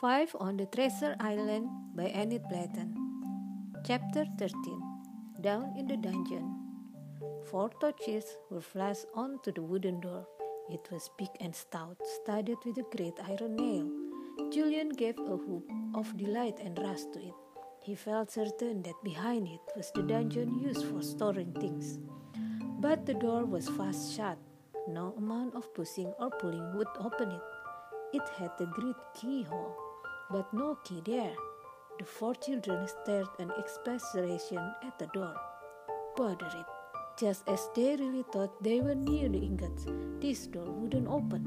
Five on the Treasure Island by Enid Blyton. Chapter 13 Down in the Dungeon. Four torches were flashed onto the wooden door. It was big and stout, studded with a great iron nail. Julian gave a whoop of delight and rushed to it. He felt certain that behind it was the dungeon used for storing things. But the door was fast shut. No amount of pushing or pulling would open it. It had a great keyhole but no key there. The four children stared in expectoration at the door. Bother it. Just as they really thought they were near the ingots, this door wouldn't open.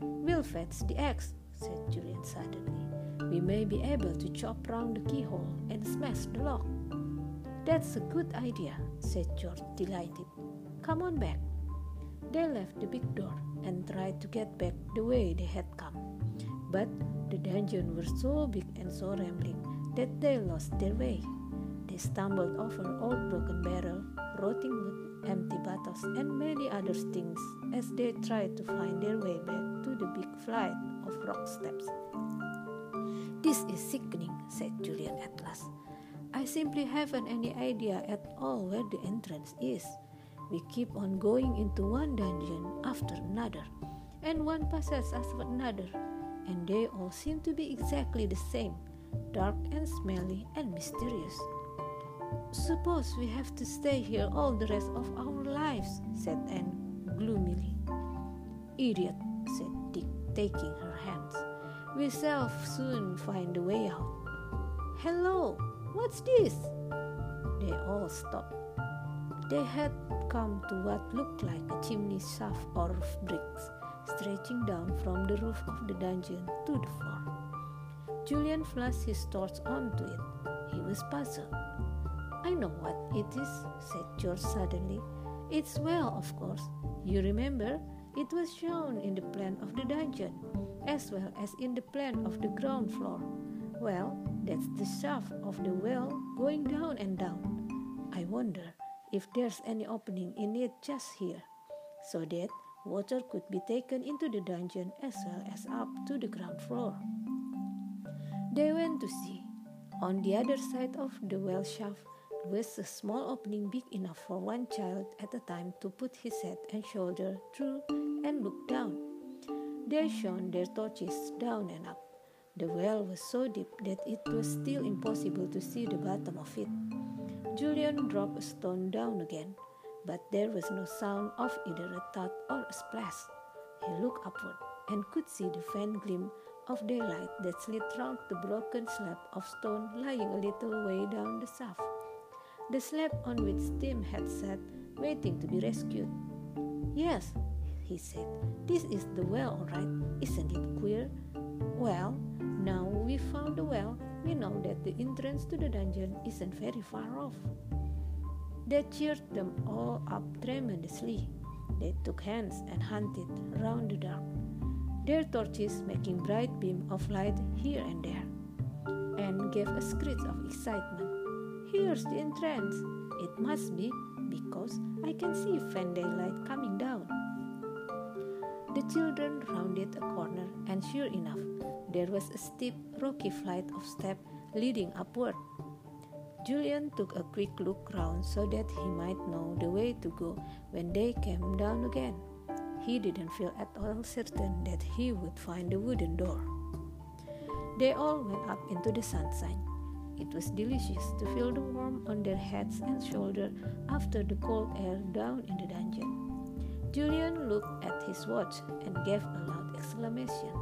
We'll fetch the axe, said Julian suddenly. We may be able to chop round the keyhole and smash the lock. That's a good idea, said George, delighted. Come on back. They left the big door and tried to get back the way they had come. But the dungeon was so big and so rambling that they lost their way. They stumbled over old broken barrel, rotting wood, empty bottles, and many other things as they tried to find their way back to the big flight of rock steps. This is sickening, said Julian at last. I simply haven't any idea at all where the entrance is. We keep on going into one dungeon after another, and one passes us after another, and they all seem to be exactly the same dark and smelly and mysterious. Suppose we have to stay here all the rest of our lives, said Anne gloomily. Idiot, said Dick, taking her hands. We shall soon find a way out. Hello, what's this? They all stopped. They had come to what looked like a chimney shaft of bricks stretching down from the roof of the dungeon to the floor. Julian flashed his torch onto it. He was puzzled. I know what it is, said George suddenly. It's well, of course. You remember, it was shown in the plan of the dungeon, as well as in the plan of the ground floor. Well, that's the shaft of the well going down and down. I wonder if there's any opening in it just here, so that water could be taken into the dungeon as well as up to the ground floor. They went to see. On the other side of the well shaft was a small opening big enough for one child at a time to put his head and shoulder through and look down. They shone their torches down and up. The well was so deep that it was still impossible to see the bottom of it. Julian dropped a stone down again but there was no sound of either a thud or a splash. He looked upward and could see the faint gleam of daylight that slid round the broken slab of stone lying a little way down the shaft. The slab on which Tim had sat, waiting to be rescued. Yes, he said, this is the well, all right. Isn't it queer? Well, now we've found the well, we know that the entrance to the dungeon isn't very far off. That cheered them all up tremendously. They took hands and hunted round the dark, their torches making bright beam of light here and there, and gave a screech of excitement. Here's the entrance. It must be because I can see faint daylight coming down. The children rounded a corner, and sure enough, there was a steep, rocky flight of steps leading upward. Julian took a quick look round so that he might know the way to go when they came down again. He didn't feel at all certain that he would find the wooden door. They all went up into the sunshine. It was delicious to feel the warmth on their heads and shoulders after the cold air down in the dungeon. Julian looked at his watch and gave a loud exclamation.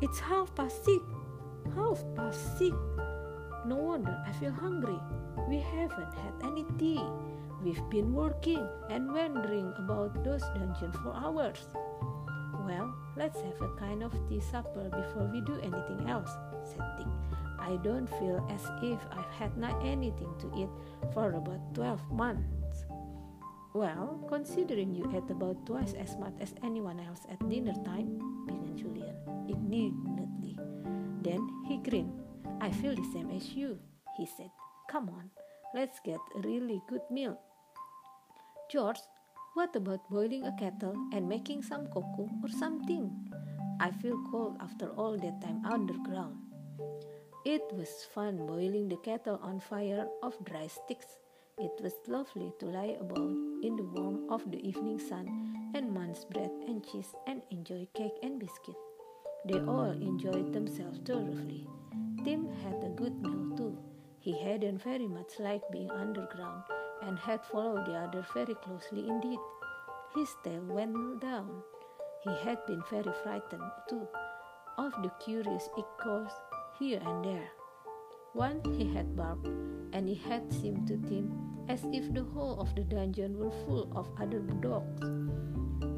It's half past six! Half past six! No wonder I feel hungry. We haven't had any tea. We've been working and wandering about those dungeons for hours. Well, let's have a kind of tea supper before we do anything else, said Dick. I don't feel as if I've had not anything to eat for about 12 months. Well, considering you ate about twice as much as anyone else at dinner time, began Julian indignantly. Then he grinned I feel the same as you, he said. Come on, let's get a really good meal. George, what about boiling a kettle and making some cocoa or something? I feel cold after all that time underground. It was fun boiling the kettle on fire of dry sticks. It was lovely to lie about in the warmth of the evening sun and munch bread and cheese and enjoy cake and biscuit. They all enjoyed themselves thoroughly. Tim had a good meal too. He hadn't very much liked being underground and had followed the other very closely indeed. His tail went down. He had been very frightened, too, of the curious echoes here and there. One he had barked, and it had seemed to Tim as if the whole of the dungeon were full of other dogs,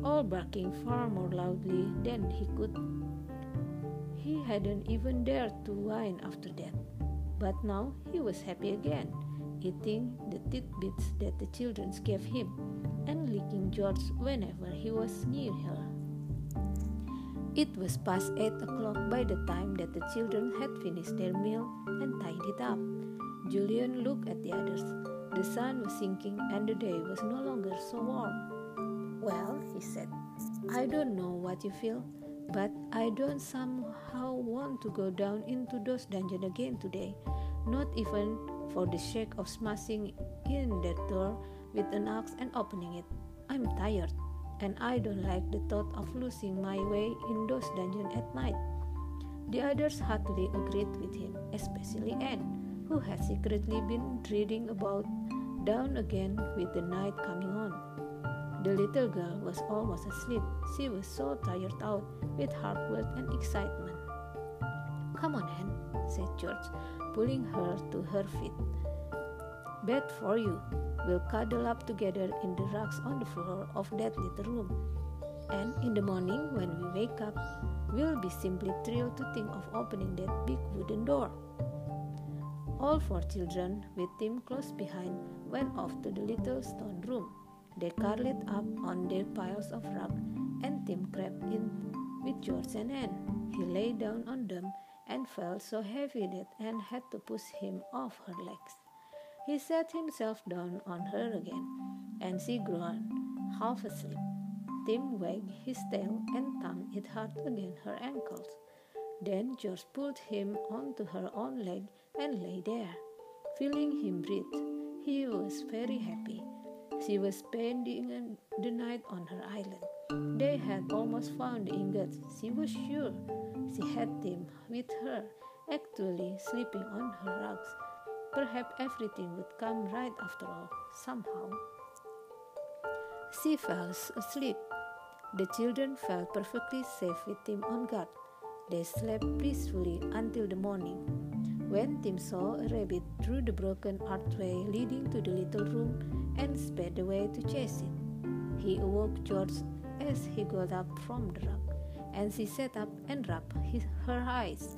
all barking far more loudly than he could. He hadn't even dared to whine after that, but now he was happy again, eating the tidbits that the children gave him and licking George whenever he was near her. It was past eight o'clock by the time that the children had finished their meal and tied it up. Julian looked at the others. The sun was sinking and the day was no longer so warm. Well, he said, I don't know what you feel, but I don't somehow want to go down into those dungeons again today, not even for the sake of smashing in that door with an axe and opening it. I'm tired, and I don't like the thought of losing my way in those dungeons at night. The others heartily agreed with him, especially Anne, who had secretly been dreading about down again with the night coming on. The little girl was almost asleep. She was so tired out with hard work and excitement. Come on, Anne, said George, pulling her to her feet. Bed for you, We'll cuddle up together in the rugs on the floor of that little room. And in the morning, when we wake up, we'll be simply thrilled to think of opening that big wooden door. All four children, with Tim close behind, went off to the little stone room. They curled up on their piles of rug, and Tim crept in with George and Anne. He lay down on them and felt so heavy that Anne had to push him off her legs. He sat himself down on her again, and she groaned, half asleep. Tim wagged his tail and thumped it hard against her ankles. Then George pulled him onto her own leg and lay there, feeling him breathe. He was very happy. She was spending the night on her island. They had almost found the ingots, she was sure. She had Tim with her, actually sleeping on her rugs Perhaps everything would come right after all, somehow. She fell asleep. The children felt perfectly safe with Tim on guard. They slept peacefully until the morning. When Tim saw a rabbit through the broken archway leading to the little room and sped away to chase it, he awoke George as he got up from the rug, and she sat up and rubbed his, her eyes.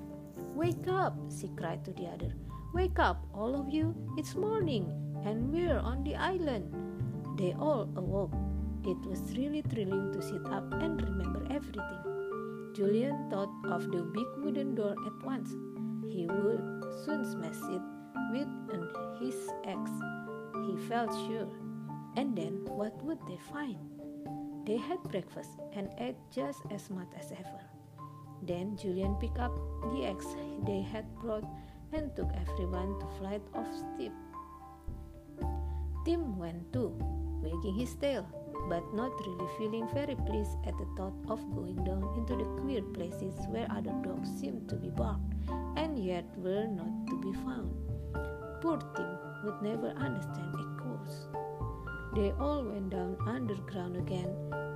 Wake up, she cried to the other. Wake up, all of you, it's morning, and we're on the island. They all awoke. It was really thrilling to sit up and remember everything. Julian thought of the big wooden door at once. He would soon smash it with his axe. He felt sure. And then what would they find? They had breakfast and ate just as much as ever. Then Julian picked up the eggs they had brought and took everyone to flight of steps. Tim went too, wagging his tail, but not really feeling very pleased at the thought of going down into the queer places where other dogs seemed to be barked and yet were not to be found. Poor Tim would never understand a course. They all went down underground again,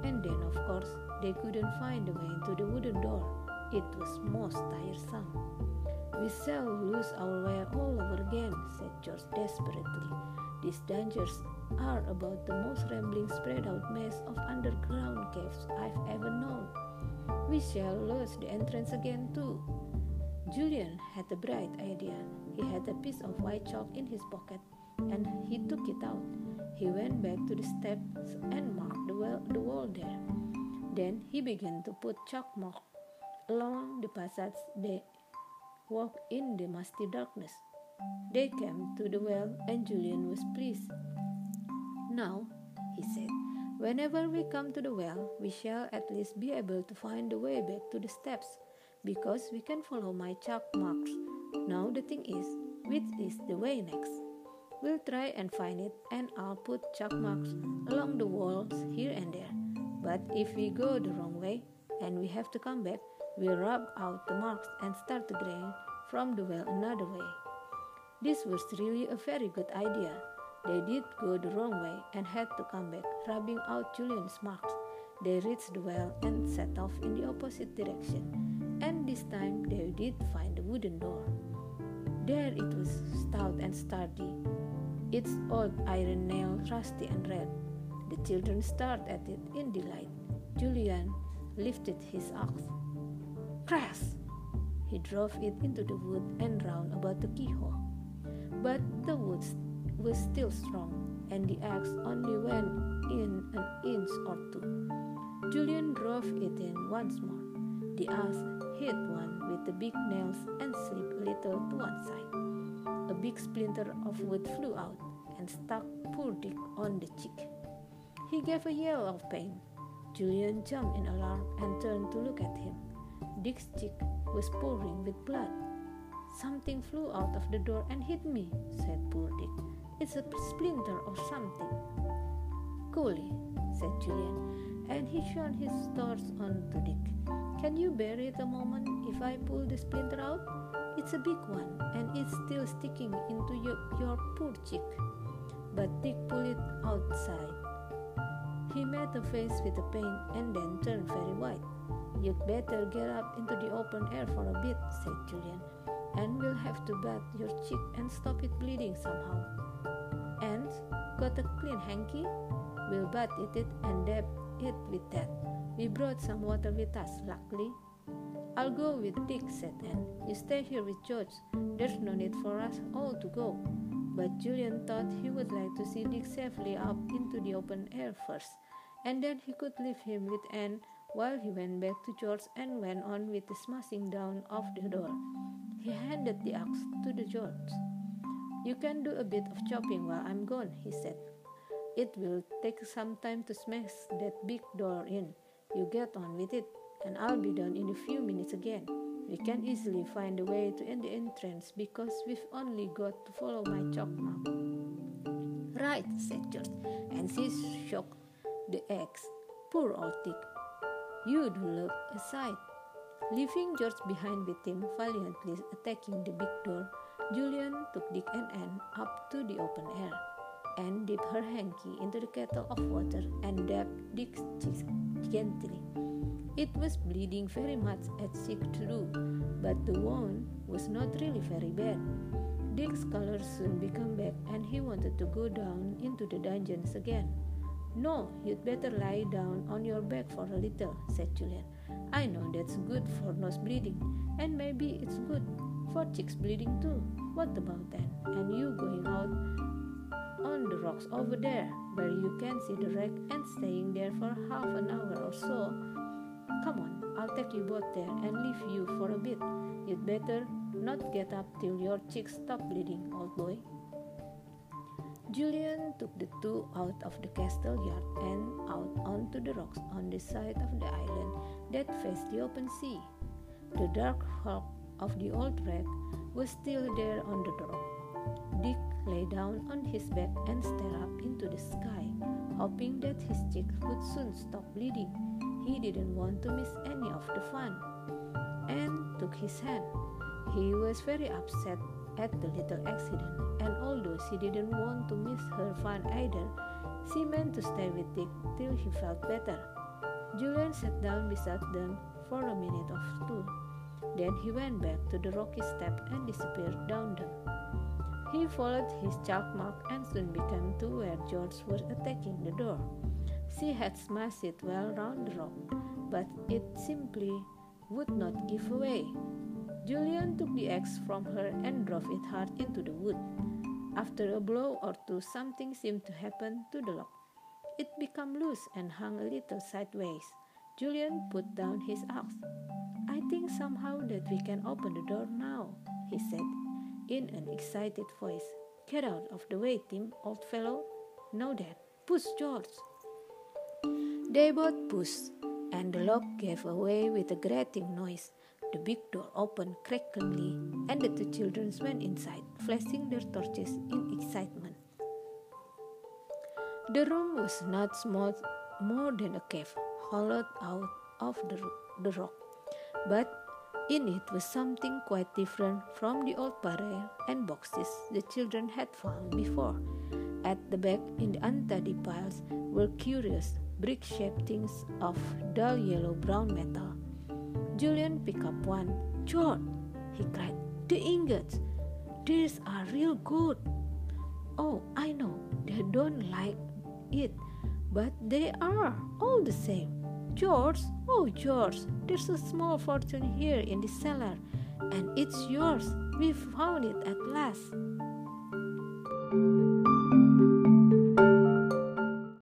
and then, of course, they couldn't find the way into the wooden door. It was most tiresome. We shall lose our way all over again, said George desperately. These dangers are about the most rambling, spread out maze of underground caves I've ever known. We shall lose the entrance again, too. Julian had a bright idea. He had a piece of white chalk in his pocket and he took it out. He went back to the steps and marked the wall, the wall there. Then he began to put chalk marks along the passage they walked in the musty darkness. They came to the well, and Julian was pleased. Now, he said, Whenever we come to the well, we shall at least be able to find the way back to the steps, because we can follow my chalk marks. Now the thing is, which is the way next? We'll try and find it, and I'll put chalk marks along the walls here and there. But if we go the wrong way and we have to come back, we'll rub out the marks and start to drain from the well another way. This was really a very good idea. They did go the wrong way and had to come back, rubbing out Julian's marks. They reached the well and set off in the opposite direction, and this time they did find the wooden door. There it was, stout and sturdy, its old iron nail rusty and red. The children stared at it in delight. Julian lifted his axe. Crash! He drove it into the wood and round about the keyhole. But the wood was still strong, and the axe only went in an inch or two. Julian drove it in once more. The ass hit one with the big nails and slipped a little to one side. A big splinter of wood flew out and stuck poor Dick on the cheek. He gave a yell of pain. Julian jumped in alarm and turned to look at him. Dick's cheek was pouring with blood. Something flew out of the door and hit me, said poor Dick. It's a splinter or something. Coolly, said Julian, and he shone his stars on to Dick. Can you bear it a moment if I pull the splinter out? It's a big one, and it's still sticking into your, your poor cheek. But Dick pulled it outside he made a face with the pain and then turned very white. You'd better get up into the open air for a bit, said Julian, and we'll have to bath your cheek and stop it bleeding somehow. And got a clean hanky? We'll bath it and dab it with that. We brought some water with us, luckily. I'll go with Dick, said Anne. You stay here with George. There's no need for us all to go. But Julian thought he would like to see Dick safely up into the open air first and then he could leave him with Anne while he went back to George and went on with the smashing down of the door. He handed the axe to the George. You can do a bit of chopping while I'm gone, he said. It will take some time to smash that big door in. You get on with it, and I'll be done in a few minutes again. We can easily find a way to end the entrance because we've only got to follow my chalk mark. Right, said George, and she shook the eggs. Poor old Dick. You'd look aside. Leaving George behind with him valiantly attacking the big door, Julian took Dick and Anne up to the open air. Anne dipped her hanky into the kettle of water and dabbed Dick's cheek gently. It was bleeding very much as to do, but the wound was not really very bad. Dick's color soon became back and he wanted to go down into the dungeons again. No, you'd better lie down on your back for a little, said Julian. I know that's good for nose bleeding, and maybe it's good for cheeks bleeding too. What about that? And you going out on the rocks over there, where you can see the wreck and staying there for half an hour or so? Come on, I'll take you both there and leave you for a bit. You'd better not get up till your cheeks stop bleeding, old boy. Julian took the two out of the castle yard and out onto the rocks on the side of the island that faced the open sea. The dark hulk of the old wreck was still there on the rock. Dick lay down on his back and stared up into the sky, hoping that his cheek would soon stop bleeding. He didn't want to miss any of the fun. Anne took his hand. He was very upset at the little accident, and although she didn't want to miss her fun either, she meant to stay with Dick till he felt better. Julian sat down beside them for a minute or two. Then he went back to the rocky step and disappeared down them. He followed his chalk mark and soon became to where George was attacking the door. She had smashed it well round the rock, but it simply would not give away. Julian took the axe from her and drove it hard into the wood. After a blow or two, something seemed to happen to the lock. It became loose and hung a little sideways. Julian put down his axe. I think somehow that we can open the door now, he said in an excited voice. Get out of the way, Tim, old fellow. Now that, push George. They both pushed, and the lock gave away with a grating noise. The big door opened crackingly, and the two children went inside, flashing their torches in excitement. The room was not small, more than a cave, hollowed out of the, the rock, but in it was something quite different from the old barrel and boxes the children had found before. At the back, in the untidy piles, were curious brick-shaped things of dull yellow-brown metal. Julian picked up one. George, he cried, the ingots. These are real good. Oh, I know, they don't like it, but they are all the same. George, oh George, there's a small fortune here in the cellar, and it's yours. We found it at last.